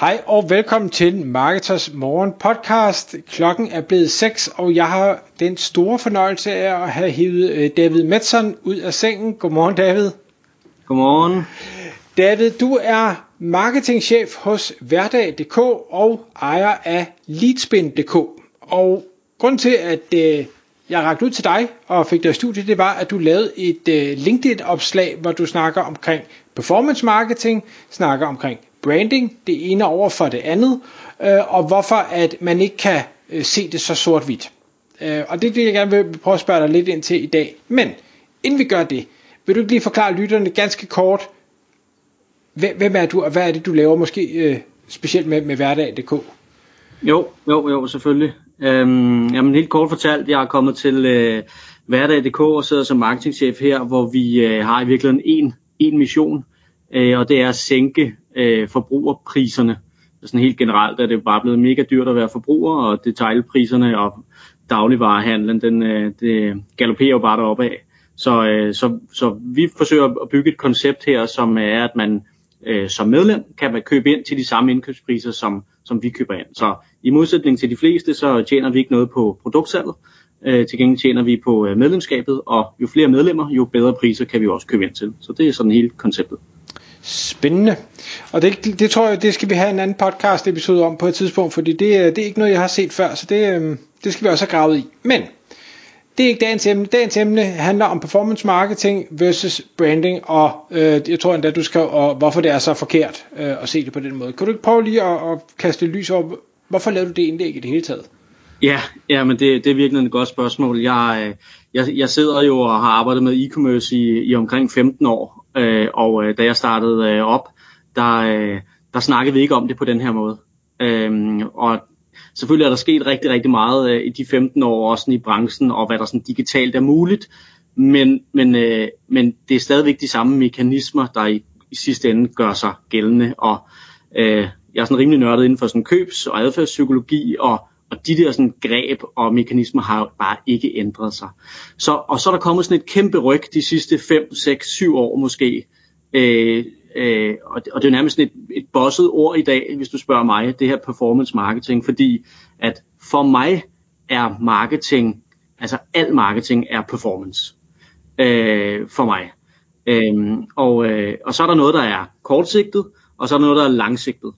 Hej og velkommen til Marketers Morgen podcast. Klokken er blevet 6, og jeg har den store fornøjelse af at have hivet øh, David Metzon ud af sengen. Godmorgen David. Godmorgen. David, du er marketingchef hos Hverdag.dk og ejer af Leadspin.dk. Og grund til, at øh, jeg rakte ud til dig og fik dig i studiet, det var, at du lavede et øh, LinkedIn-opslag, hvor du snakker omkring performance marketing, snakker omkring branding, det ene over for det andet, øh, og hvorfor at man ikke kan øh, se det så sort-hvidt. Øh, og det vil jeg gerne vil prøve at spørge dig lidt ind til i dag. Men inden vi gør det, vil du ikke lige forklare lytterne ganske kort, hvem er du, og hvad er det, du laver måske øh, specielt med, med hverdag.dk? Jo, jo, jo, selvfølgelig. Øhm, jamen helt kort fortalt, jeg er kommet til øh, hverdag.dk og sidder som marketingchef her, hvor vi øh, har i virkeligheden en, en mission, øh, Øh, og det er at sænke øh, forbrugerpriserne. Sådan helt generelt er det bare blevet mega dyrt at være forbruger, og detaljpriserne og dagligvarehandlen, den, øh, det galopperer jo bare deroppe af. Så, øh, så, så vi forsøger at bygge et koncept her, som er, at man øh, som medlem kan man købe ind til de samme indkøbspriser, som, som vi køber ind. Så i modsætning til de fleste, så tjener vi ikke noget på produktsalget. Øh, til gengæld tjener vi på øh, medlemskabet, og jo flere medlemmer, jo bedre priser kan vi også købe ind til. Så det er sådan hele konceptet. Spændende. Og det, det tror jeg, det skal vi have en anden podcast episode om på et tidspunkt, fordi det, øh, det er ikke noget, jeg har set før, så det, øh, det skal vi også have gravet i. Men det er ikke dagens emne. Dagens emne handler om performance marketing versus branding, og øh, jeg tror endda, du skal, og hvorfor det er så forkert øh, at se det på den måde. Kan du ikke prøve lige at, at kaste lys over, hvorfor lavede du det indlæg i det hele taget? Ja, ja men det, det er virkelig et godt spørgsmål. Jeg, øh, jeg, jeg sidder jo og har arbejdet med e-commerce i, i omkring 15 år, øh, og øh, da jeg startede øh, op, der, øh, der snakkede vi ikke om det på den her måde. Øh, og selvfølgelig er der sket rigtig, rigtig meget øh, i de 15 år, også i branchen, og hvad der sådan digitalt er muligt, men, men, øh, men det er stadigvæk de samme mekanismer, der i, i sidste ende gør sig gældende, og øh, jeg er sådan rimelig nørdet inden for sådan købs- og adfærdspsykologi, og og de der sådan greb og mekanismer har jo bare ikke ændret sig. Så, og så er der kommet sådan et kæmpe ryg de sidste 5, 6, 7 år måske. Øh, øh, og, det, og det er nærmest et, et bosset ord i dag, hvis du spørger mig, det her performance marketing, fordi at for mig er marketing, altså al marketing er performance øh, for mig. Øh, og, øh, og så er der noget, der er kortsigtet, og så er der noget, der er langsigtet.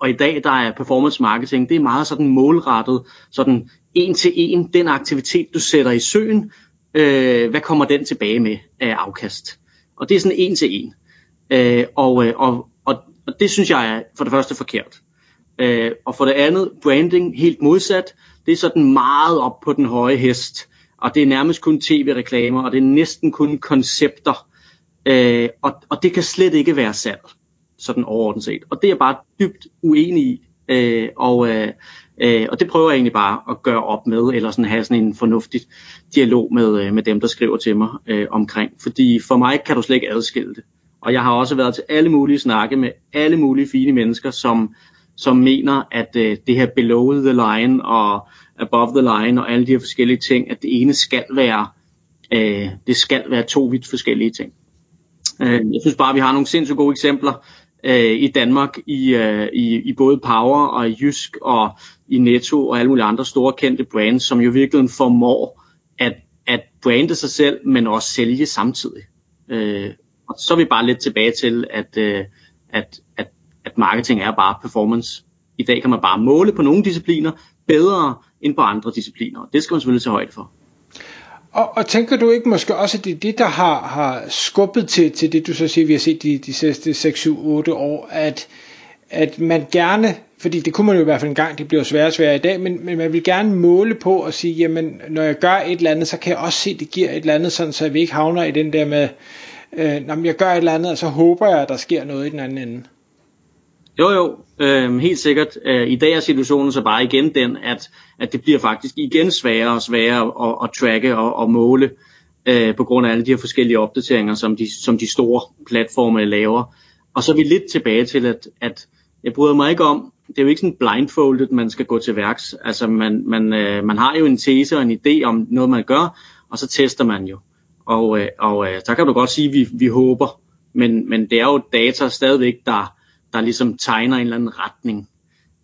Og i dag der er performance marketing, det er meget sådan målrettet, sådan en til en, den aktivitet du sætter i søen, øh, hvad kommer den tilbage med af afkast? Og det er sådan en til en. Øh, og, øh, og, og, og det synes jeg er for det første forkert. Øh, og for det andet, branding helt modsat, det er sådan meget op på den høje hest, og det er nærmest kun tv-reklamer, og det er næsten kun koncepter, øh, og, og det kan slet ikke være salg sådan overordnet set. Og det er jeg bare dybt uenig i. Øh, og, øh, øh, og det prøver jeg egentlig bare at gøre op med, eller sådan have sådan en fornuftig dialog med, øh, med dem, der skriver til mig øh, omkring. Fordi for mig kan du slet ikke adskille det. Og jeg har også været til alle mulige snakke med alle mulige fine mennesker, som, som mener, at øh, det her below the line og above the line og alle de her forskellige ting, at det ene skal være, øh, det skal være to vidt forskellige ting. Øh, jeg synes bare, at vi har nogle sindssygt gode eksempler øh, i Danmark i, øh, i, i både Power og i Jysk og i Netto og alle mulige andre store kendte brands, som jo virkelig formår at, at brande sig selv, men også sælge samtidig. Øh, og så er vi bare lidt tilbage til, at, øh, at, at, at marketing er bare performance. I dag kan man bare måle på nogle discipliner bedre end på andre discipliner. Det skal man selvfølgelig tage højde for. Og, og tænker du ikke måske også, at det er det, der har, har skubbet til, til det, du så siger, vi har set de, de sidste 6, 7, 8 år, at, at man gerne, fordi det kunne man jo i hvert fald en gang, det bliver sværere og sværere i dag, men, men man vil gerne måle på og sige, jamen når jeg gør et eller andet, så kan jeg også se, at det giver et eller andet, sådan, så vi ikke havner i den der med, øh, når jeg gør et eller andet, og så håber jeg, at der sker noget i den anden ende. Jo, jo, øh, helt sikkert. Øh, I dag er situationen så bare igen den, at, at det bliver faktisk igen sværere og sværere at, at tracke og, at måle. øh, på grund af alle de her forskellige opdateringer, som de, som de store platforme laver. Og så er vi lidt tilbage til, at, at jeg bryder mig ikke om, det er jo ikke sådan blindfoldet, man skal gå til værks. Altså man, man, øh, man har jo en tese og en idé om noget, man gør, og så tester man jo. Og, øh, og øh, der kan du godt sige, at vi, vi håber, men, men det er jo data stadigvæk, der, der ligesom tegner en eller anden retning.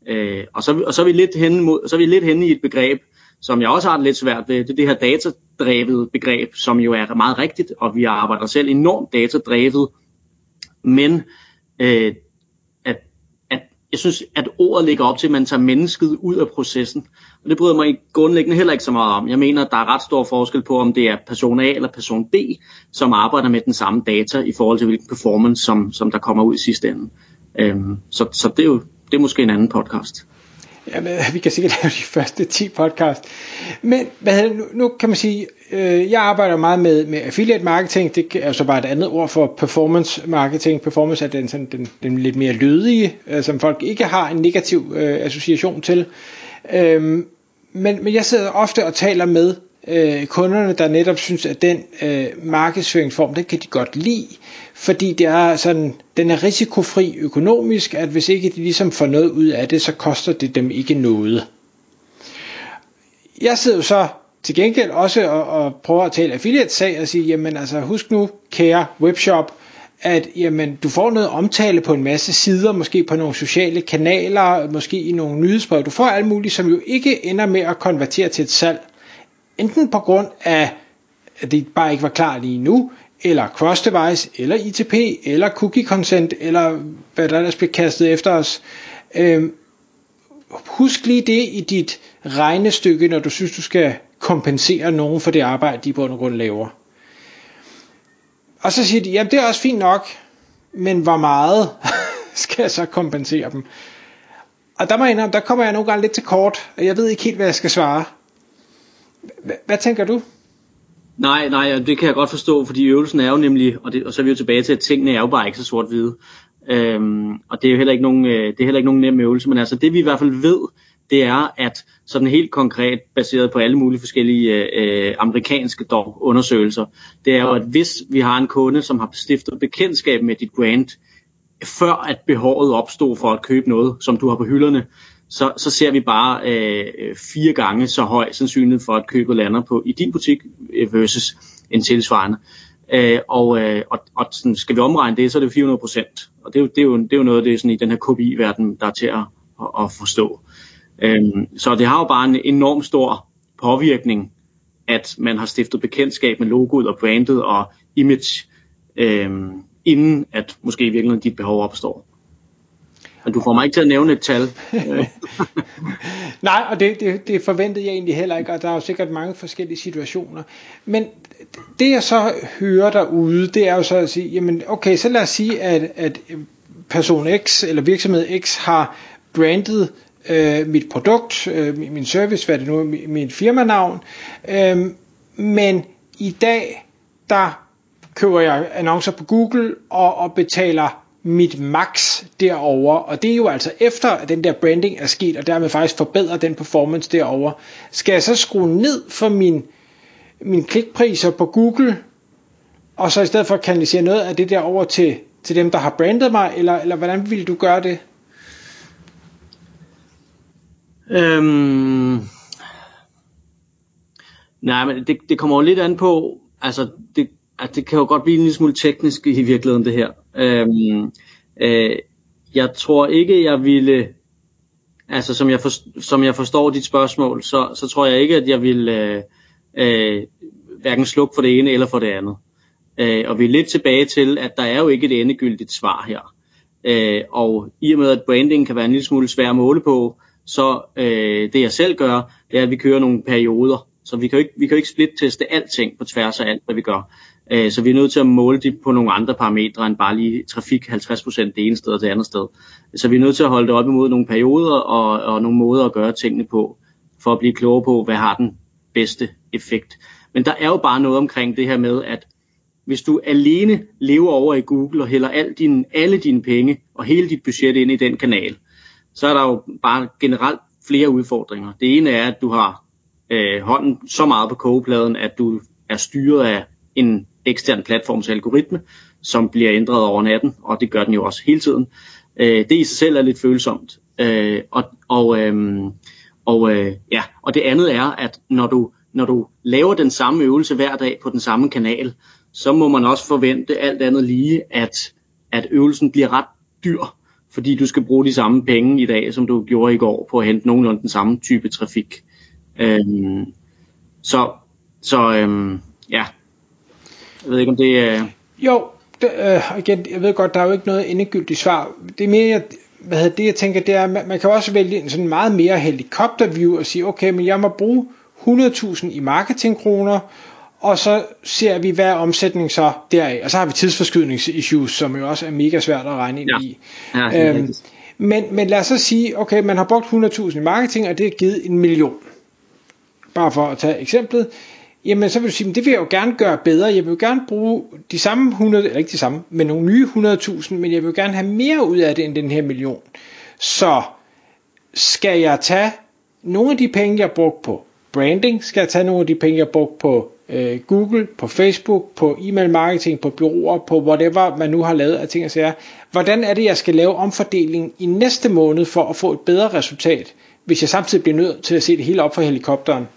Øh, og, så, og så, er vi lidt henne mod, så er vi lidt henne i et begreb, som jeg også har det lidt svært ved, det er det her datadrevet begreb, som jo er meget rigtigt, og vi arbejder selv enormt datadrevet, men øh, at, at jeg synes, at ordet ligger op til, at man tager mennesket ud af processen, og det bryder mig grundlæggende heller ikke så meget om. Jeg mener, at der er ret stor forskel på, om det er person A eller person B, som arbejder med den samme data i forhold til, hvilken performance, som, som der kommer ud i sidste ende. Øhm, så, så det er jo det er måske en anden podcast. Jamen, vi kan sikkert lave de første 10 podcast. Men hvad, nu, nu kan man sige, øh, jeg arbejder meget med, med affiliate marketing. Det er så altså bare et andet ord for performance marketing. Performance er den, sådan, den, den lidt mere lydige, øh, som folk ikke har en negativ øh, association til. Øh, men, men jeg sidder ofte og taler med øh, kunderne, der netop synes, at den øh, markedsføringsform, den kan de godt lide, fordi det er sådan, den er risikofri økonomisk, at hvis ikke de ligesom får noget ud af det, så koster det dem ikke noget. Jeg sidder jo så til gengæld også og, og prøver at tale affiliate-sag og sige, jamen altså husk nu, kære webshop, at jamen, du får noget omtale på en masse sider, måske på nogle sociale kanaler, måske i nogle nyhedsbrev. Du får alt muligt, som jo ikke ender med at konvertere til et salg. Enten på grund af, at det bare ikke var klar lige nu, eller cross-device, eller ITP, eller cookie consent, eller hvad der ellers bliver kastet efter os. Øhm, husk lige det i dit regnestykke, når du synes, du skal kompensere nogen for det arbejde, de på en grund laver. Og så siger de, jamen det er også fint nok, men hvor meget skal jeg så kompensere dem? Og der må jeg indrømme, der kommer jeg nogle gange lidt til kort, og jeg ved ikke helt, hvad jeg skal svare. Hvad tænker du? Nej, nej, det kan jeg godt forstå, fordi øvelsen er jo nemlig, og, det, og så er vi jo tilbage til, at tingene er jo bare ikke så sort-hvide. Øhm, og det er jo heller ikke nogen, øh, det er heller ikke nogen nem øvelse, men altså det vi i hvert fald ved, det er, at sådan helt konkret, baseret på alle mulige forskellige øh, amerikanske dog, undersøgelser, det er jo, at hvis vi har en kunde, som har stiftet bekendtskab med dit brand, før at behovet opstod for at købe noget, som du har på hylderne, så, så ser vi bare øh, øh, fire gange så høj sandsynlighed for, at købet lander på i din butik øh, versus en tilsvarende. Øh, og, øh, og, og sådan, skal vi omregne det, så er det 400 procent. Og det er, jo, det, er jo, det er jo noget af det sådan, i den her KPI-verden, der er til at, at, at forstå. Øhm, så det har jo bare en enorm stor påvirkning, at man har stiftet bekendtskab med logoet og brandet og image, øhm, inden at måske i virkeligheden dit behov opstår. Men du får mig ikke til at nævne et tal. Nej, og det, det, det forventede jeg egentlig heller ikke, og der er jo sikkert mange forskellige situationer. Men det jeg så hører derude, det er jo så at sige, jamen okay, så lad os sige, at, at person X eller virksomhed X har brandet øh, mit produkt, øh, min service, hvad det nu er, mit firmanavn, øh, men i dag, der køber jeg annoncer på Google og, og betaler mit max derover. Og det er jo altså efter at den der branding er sket og dermed faktisk forbedrer den performance derover. Skal jeg så skrue ned for min min klikpriser på Google og så i stedet for kanalisere noget af det der over til, til dem der har brandet mig eller, eller hvordan vil du gøre det? Øhm, nej men det, det kommer jo lidt an på altså det, at det kan jo godt blive en lille smule teknisk i virkeligheden det her. Øhm, øh, jeg tror ikke, jeg ville, altså som jeg, for, som jeg forstår dit spørgsmål, så, så tror jeg ikke, at jeg ville øh, øh, hverken slukke for det ene eller for det andet. Øh, og vi er lidt tilbage til, at der er jo ikke et endegyldigt svar her. Øh, og i og med, at branding kan være en lille smule svær at måle på, så øh, det jeg selv gør, det er, at vi kører nogle perioder. Så vi kan jo ikke, vi kan jo ikke split-teste alting på tværs af alt, hvad vi gør. Øh, så vi er nødt til at måle det på nogle andre parametre end bare lige trafik 50% det ene sted og det andet sted. Så vi er nødt til at holde det op imod nogle perioder og, og nogle måder at gøre tingene på, for at blive klogere på, hvad har den bedste effekt. Men der er jo bare noget omkring det her med, at hvis du alene lever over i Google og hælder al din, alle dine penge og hele dit budget ind i den kanal, så er der jo bare generelt flere udfordringer. Det ene er, at du har øh, hånden så meget på kogepladen, at du er styret af en ekstern platforms algoritme, som bliver ændret over natten, og det gør den jo også hele tiden. Øh, det i sig selv er lidt følsomt. Øh, og, og, øh, og, øh, ja, og det andet er, at når du, når du laver den samme øvelse hver dag på den samme kanal, så må man også forvente alt andet lige, at, at øvelsen bliver ret dyr, fordi du skal bruge de samme penge i dag, som du gjorde i går, på at hente nogenlunde den samme type trafik. Øhm, så så øhm, ja, jeg ved ikke om det er... Øh... Jo, det, øh, igen, jeg ved godt, der er jo ikke noget endegyldigt svar. Det er mere, hvad hedder det, jeg tænker, det er, man, man kan også vælge en sådan meget mere helikopterview og sige, okay, men jeg må bruge 100.000 i marketingkroner, og så ser vi, hvad er omsætning så deraf. Og så har vi tidsforskydningsissues, som jo også er mega svært at regne ind ja. i. Ja, øhm, men, men lad os så sige, okay, man har brugt 100.000 i marketing, og det har givet en million. Bare for at tage eksemplet. Jamen så vil du sige, men det vil jeg jo gerne gøre bedre. Jeg vil jo gerne bruge de samme 100, eller ikke de samme, men nogle nye 100.000, men jeg vil jo gerne have mere ud af det end den her million. Så skal jeg tage nogle af de penge, jeg har brugt på branding, skal jeg tage nogle af de penge, jeg har brugt på øh, Google, på Facebook, på e-mail marketing, på byråer, på whatever man nu har lavet af ting og sager. Hvordan er det, jeg skal lave omfordeling i næste måned for at få et bedre resultat, hvis jeg samtidig bliver nødt til at se det hele op fra helikopteren?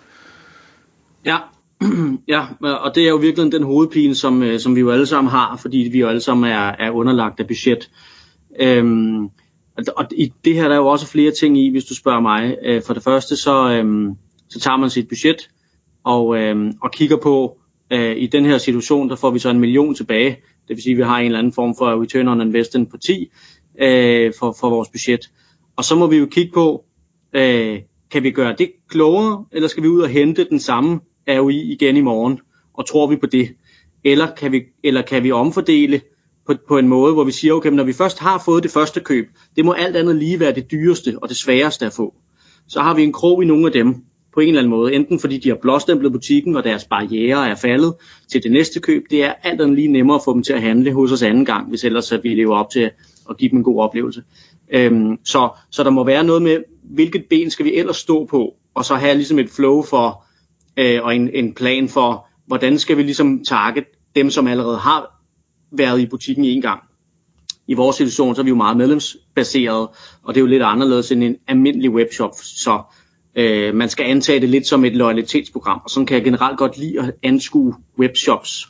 Ja, ja, og det er jo virkelig den hovedpine, som, øh, som vi jo alle sammen har, fordi vi jo alle sammen er, er underlagt af budget. Øhm, og i det her der er jo også flere ting i, hvis du spørger mig. Øh, for det første, så, øhm, så tager man sit budget og, øhm, og kigger på, øh, i den her situation, der får vi så en million tilbage. Det vil sige, at vi har en eller anden form for return on investment på 10 øh, for, for vores budget. Og så må vi jo kigge på, øh, kan vi gøre det klogere, eller skal vi ud og hente den samme ROI igen i morgen, og tror vi på det? Eller kan vi, eller kan vi omfordele på, på en måde, hvor vi siger, okay, når vi først har fået det første køb, det må alt andet lige være det dyreste og det sværeste at få. Så har vi en krog i nogle af dem, på en eller anden måde, enten fordi de har blåstemplet butikken, og deres barriere er faldet til det næste køb. Det er alt andet lige nemmere at få dem til at handle hos os anden gang, hvis ellers vi lever op til at give dem en god oplevelse. Øhm, så, så der må være noget med, hvilket ben skal vi ellers stå på, og så have ligesom et flow for, øh, og en, en plan for, hvordan skal vi ligesom target dem, som allerede har været i butikken en gang. I vores situation, så er vi jo meget medlemsbaseret, og det er jo lidt anderledes end en almindelig webshop, så øh, man skal antage det lidt som et loyalitetsprogram, og sådan kan jeg generelt godt lide at anskue webshops.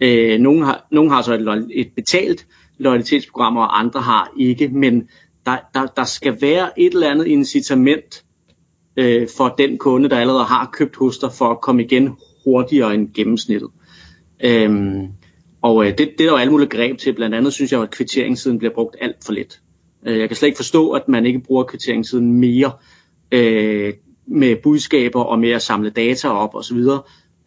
Øh, nogle, har, nogle har så et, et betalt loyalitetsprogram, og andre har ikke, men der, der, der skal være et eller andet incitament øh, for den kunde, der allerede har købt hos dig, for at komme igen hurtigere end gennemsnittet. Øhm, og øh, det, det er der jo alle mulige greb til. Blandt andet synes jeg, at kvitteringssiden bliver brugt alt for lidt. Øh, jeg kan slet ikke forstå, at man ikke bruger kvitteringssiden mere øh, med budskaber og med at samle data op osv.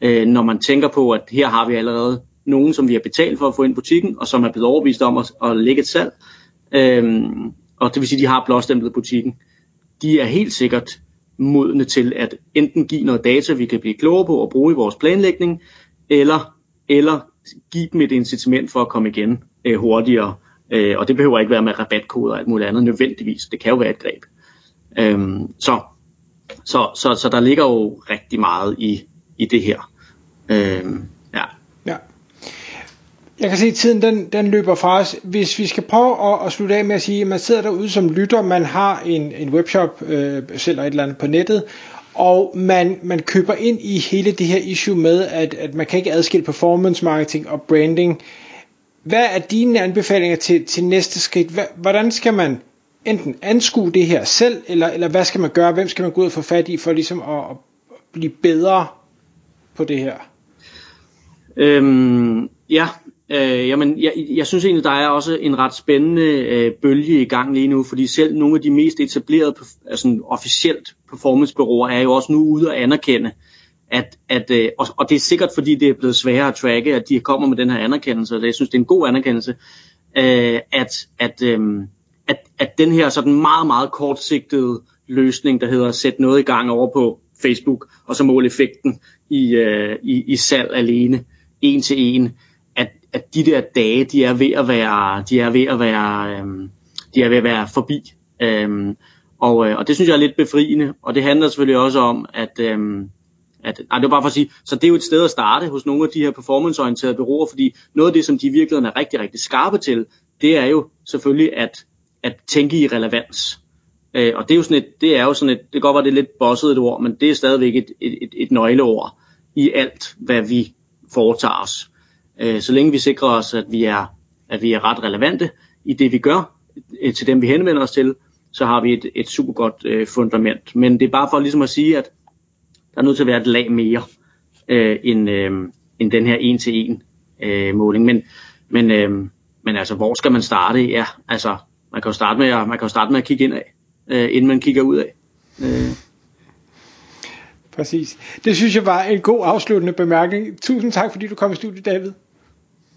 Øh, når man tænker på, at her har vi allerede nogen, som vi har betalt for at få ind i butikken, og som er blevet overbevist om at, at lægge et salg. Øhm, og det vil sige, at de har blåstemplet butikken. De er helt sikkert modne til at enten give noget data, vi kan blive klogere på og bruge i vores planlægning, eller, eller give dem et incitament for at komme igen øh, hurtigere. Øh, og det behøver ikke være med rabatkoder og alt muligt andet nødvendigvis. Det kan jo være et greb. Øh, så, så, så, så der ligger jo rigtig meget i, i det her. Øh, jeg kan se, at tiden den, den løber fra os. Hvis vi skal prøve at, at slutte af med at sige, at man sidder derude som lytter, man har en, en webshop, øh, sælger et eller andet på nettet, og man, man køber ind i hele det her issue med, at, at man kan ikke adskille performance marketing og branding. Hvad er dine anbefalinger til, til næste skridt? Hvordan skal man enten anskue det her selv, eller, eller hvad skal man gøre? Hvem skal man gå ud og få fat i for ligesom at, at blive bedre på det her? Øhm, ja, Øh, jamen, jeg, jeg synes egentlig, der er også en ret spændende øh, bølge i gang lige nu, fordi selv nogle af de mest etablerede, altså officielt performancebyråer, er jo også nu ude at anerkende, at, at øh, og, og det er sikkert, fordi det er blevet sværere at tracke, at de kommer med den her anerkendelse, og jeg synes, det er en god anerkendelse, øh, at, at, øh, at, at den her sådan meget, meget kortsigtede løsning, der hedder at sætte noget i gang over på Facebook, og så måle effekten i, øh, i, i salg alene, en til en, at de der dage, de er ved at være, de er ved at være, øhm, de er ved at være forbi. Øhm, og, øh, og det synes jeg er lidt befriende, og det handler selvfølgelig også om, at, øhm, at nej, det var bare for at sige, så det er jo et sted at starte hos nogle af de her performanceorienterede byråer, fordi noget af det, som de virkelig er rigtig, rigtig skarpe til, det er jo selvfølgelig at, at tænke i relevans. Øh, og det er jo sådan et, det er jo sådan et, det kan godt være, det er lidt bosset et ord, men det er stadigvæk et, et, et, et nøgleord i alt, hvad vi foretager os. Øh, så længe vi sikrer os, at vi er, at vi er ret relevante i det, vi gør, øh, til dem, vi henvender os til, så har vi et, et super godt øh, fundament. Men det er bare for ligesom at sige, at der er nødt til at være et lag mere øh, end, øh, end den her en-til-en øh, måling. Men, men, øh, men altså, hvor skal man starte? Ja, altså, man kan jo starte med at, man kan jo starte med at kigge indad, øh, inden man kigger ud af. Øh. Præcis. Det synes jeg var en god afsluttende bemærkning. Tusind tak, fordi du kom i studiet, David.